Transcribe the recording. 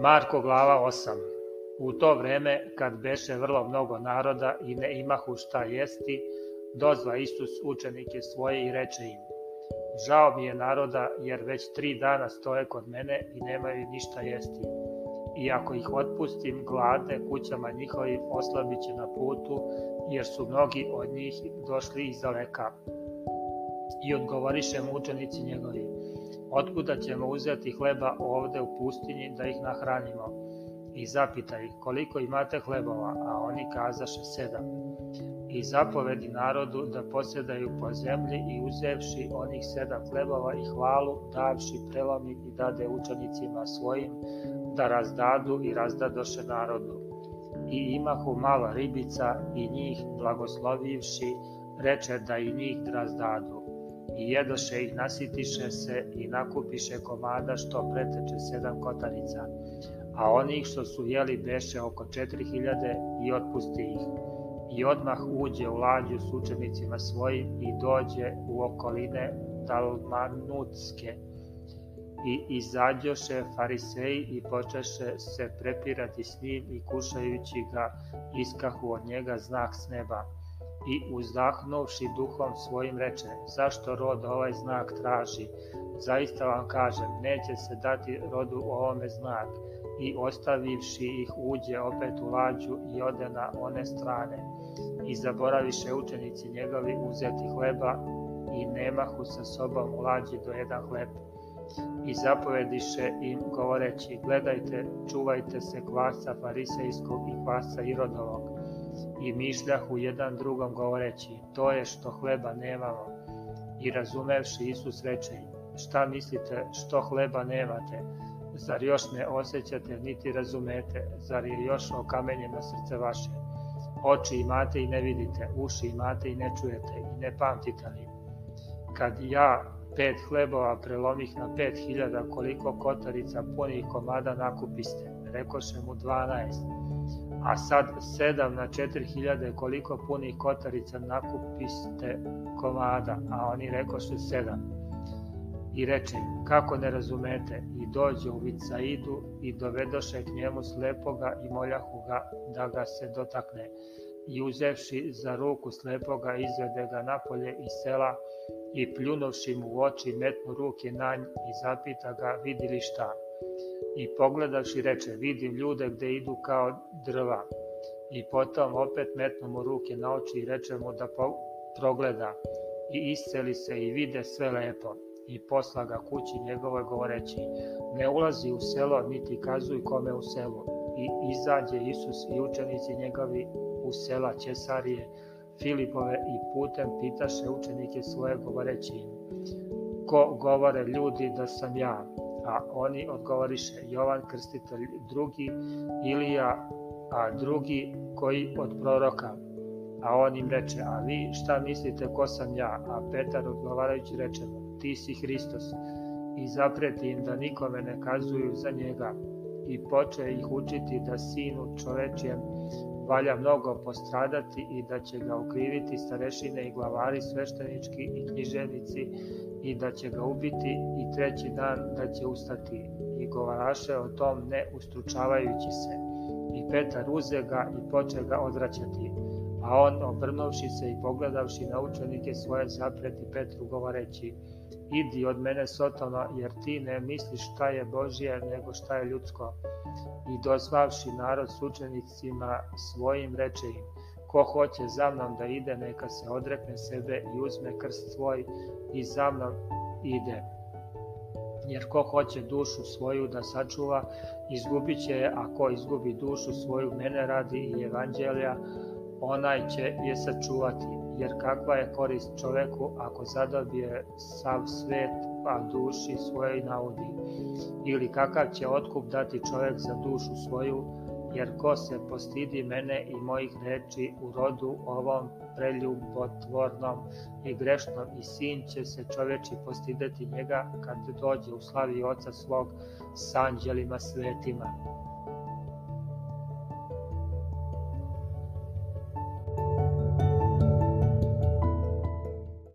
Marko glava 8 U to vreme, kad beše vrlo mnogo naroda i ne imahu šta jesti, dozva Isus učenike svoje i reče im, Žao mi je naroda, jer već tri dana stoje kod mene i nemaju ništa jesti. I ako ih otpustim gladne kućama njihovim oslabit će na putu, jer su mnogi od njih došli iz daleka. I odgovoriše mu učenici njegovi, otkuda ćemo uzeti hleba ovde u pustinji da ih nahranimo? I zapita ih, koliko imate hlebova, a oni kazaše sedam. I zapovedi narodu da posjedaju po zemlji i uzevši onih sedam hlebova i hvalu, davši prelomi i dade učenicima svojim, da razdadu i razdadoše narodu. I imahu malo ribica i njih blagoslovivši, reče da i njih razdadu i jedoše ih, nasitiše se i nakupiše komada što preteče sedam kotarica, a onih što su jeli beše oko četiri hiljade i otpusti ih. I odmah uđe u lađu s učenicima svojim i dođe u okoline Dalmanutske. I izađoše fariseji i počeše se prepirati s njim i kušajući ga iskahu od njega znak s neba i uzdahnuvši duhom svojim reče, zašto rod ovaj znak traži? Zaista vam kažem, neće se dati rodu ovome znak. I ostavivši ih uđe opet u lađu i ode na one strane. I zaboraviše učenici njegovi uzeti hleba i nemahu sa sobom u lađi do jedan hleb. I zapovediše im govoreći, gledajte, čuvajte se kvasa farisejskog i kvasa irodovog i mišljahu jedan drugom govoreći, to je što hleba nemamo. I razumevši Isus reče šta mislite što hleba nemate? Zar još ne osjećate niti razumete? Zar je još okamenjeno srce vaše? Oči imate i ne vidite, uši imate i ne čujete i ne pamtite li? Kad ja pet hlebova prelomih na pet hiljada koliko kotarica punih komada nakupiste, rekoše mu dvanaest a sad sedam na četiri hiljade koliko punih kotarica nakupiste komada, a oni rekoše sedam. I reče kako ne razumete, i dođe u Vicaidu i dovedoše k njemu slepoga i moljahu ga da ga se dotakne. I uzevši za ruku slepoga izvede ga napolje iz sela i pljunovši mu u oči metnu ruke na nj i zapita ga vidi li šta i pogledavši reče, vidim ljude gde idu kao drva. I potom opet metnu mu ruke na oči i reče mu da progleda. I isceli se i vide sve lepo. I posla ga kući njegove govoreći, ne ulazi u selo, niti kazuj kome u selu. I izađe Isus i učenici njegovi u sela Ćesarije, Filipove i putem pitaše učenike svoje govoreći im, ko govore ljudi da sam ja? A oni odgovoriše Jovan Krstitelj drugi, Ilija, a drugi koji od proroka. A on im reče, a vi šta mislite ko sam ja? A Petar odgovarajući reče mu, ti si Hristos. I zapreti im da nikome ne kazuju za njega. I poče ih učiti da sinu čovečijem valja mnogo postradati i da će ga ukriviti starešine i glavari sveštenički i književnici i da će ga ubiti i treći dan da će ustati. I govaraše o tom ne ustručavajući se. I Petar uze ga i poče ga odvraćati. A on, obrnovši se i pogledavši na učenike svoje, zapreti Petru govoreći, idi od mene Sotona, jer ti ne misliš šta je Božije, nego šta je ljudsko. I dozvavši narod s učenicima svojim reče im, ko hoće za mnom da ide, neka se odrekne sebe i uzme krst svoj i za mnom ide. Jer ko hoće dušu svoju da sačuva, izgubit će je, a ko izgubi dušu svoju mene radi i evanđelja, onaj će je sačuvati. Jer kakva je korist čoveku ako zadobije sav svet, a duši svojoj naudi? Ili kakav će otkup dati čovek za dušu svoju, jer ko se postidi mene i mojih reči u rodu ovom preljubotvornom i grešnom i sin će se čoveči postideti njega kad dođe u slavi oca svog s anđelima svetima.